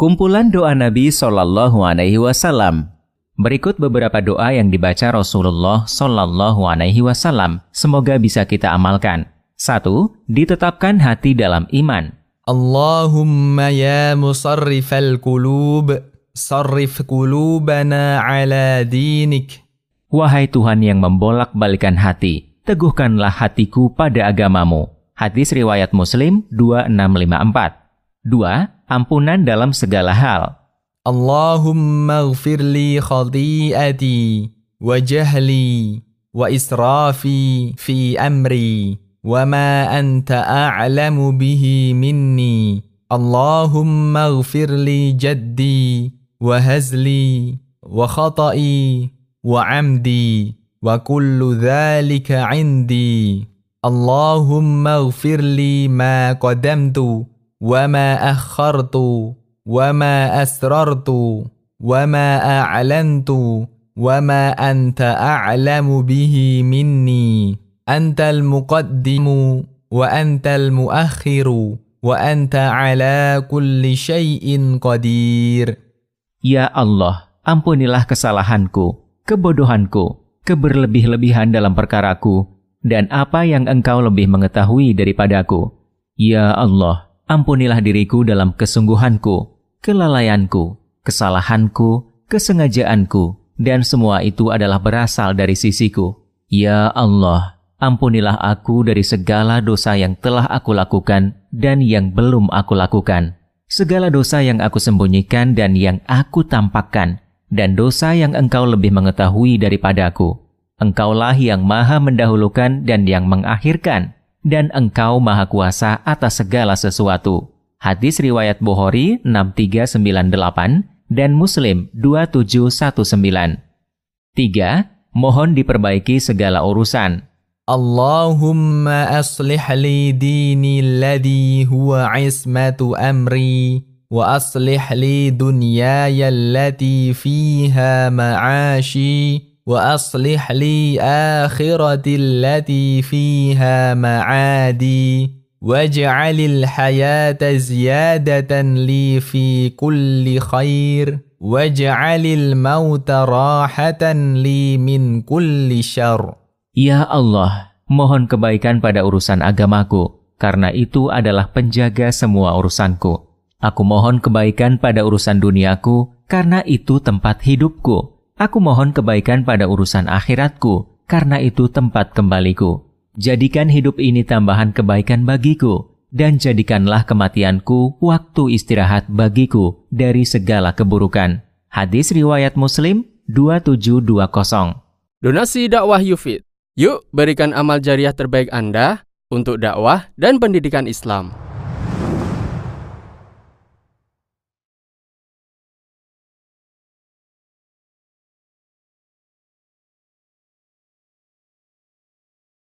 Kumpulan doa Nabi Shallallahu Alaihi Wasallam. Berikut beberapa doa yang dibaca Rasulullah Shallallahu Alaihi Wasallam. Semoga bisa kita amalkan. Satu, ditetapkan hati dalam iman. Allahumma ya musarrifal qulub, sarrif qulubana ala dinik. Wahai Tuhan yang membolak-balikan hati, teguhkanlah hatiku pada agamamu. Hadis riwayat Muslim 2654. Dua, ampunan dalam segala hal. Allahumma ghfirli khati'ati wa jahli wa israfi fi amri wa ma anta a'lamu bihi minni. Allahumma ghfirli jaddi wa hazli wa khata'i wa amdi wa kullu dhalika 'indi. Allahumma ghfirli ma qadamtu وما أخرت وما أسررت وما أعلنت وما أنت أعلم به مني أنت المقدم وأنت المؤخر وأنت على كل شيء قدير Ya Allah, ampunilah kesalahanku, kebodohanku, keberlebih-lebihan dalam perkaraku, dan apa yang engkau lebih mengetahui daripadaku. Ya Allah, Ampunilah diriku dalam kesungguhanku, kelalaianku, kesalahanku, kesengajaanku, dan semua itu adalah berasal dari sisiku. Ya Allah, ampunilah aku dari segala dosa yang telah aku lakukan dan yang belum aku lakukan. Segala dosa yang aku sembunyikan dan yang aku tampakkan, dan dosa yang engkau lebih mengetahui daripadaku. Engkaulah yang maha mendahulukan dan yang mengakhirkan dan engkau maha kuasa atas segala sesuatu. Hadis riwayat Bukhari 6398 dan Muslim 2719. 3. Mohon diperbaiki segala urusan. Allahumma aslih li dini alladhi huwa ismatu amri wa aslih li dunyaya allati fiha ma'ashi وأصلح لي آخرتي التي فيها معادي واجعل الحياة زيادة لي في كل خير واجعل الموت راحة لي من كل شر Ya Allah, mohon kebaikan pada urusan agamaku, karena itu adalah penjaga semua urusanku. Aku mohon kebaikan pada urusan duniaku, karena itu tempat hidupku. Aku mohon kebaikan pada urusan akhiratku, karena itu tempat kembaliku. Jadikan hidup ini tambahan kebaikan bagiku, dan jadikanlah kematianku waktu istirahat bagiku dari segala keburukan. Hadis riwayat Muslim 2720. Donasi dakwah Yufid. Yuk berikan amal jariah terbaik Anda untuk dakwah dan pendidikan Islam.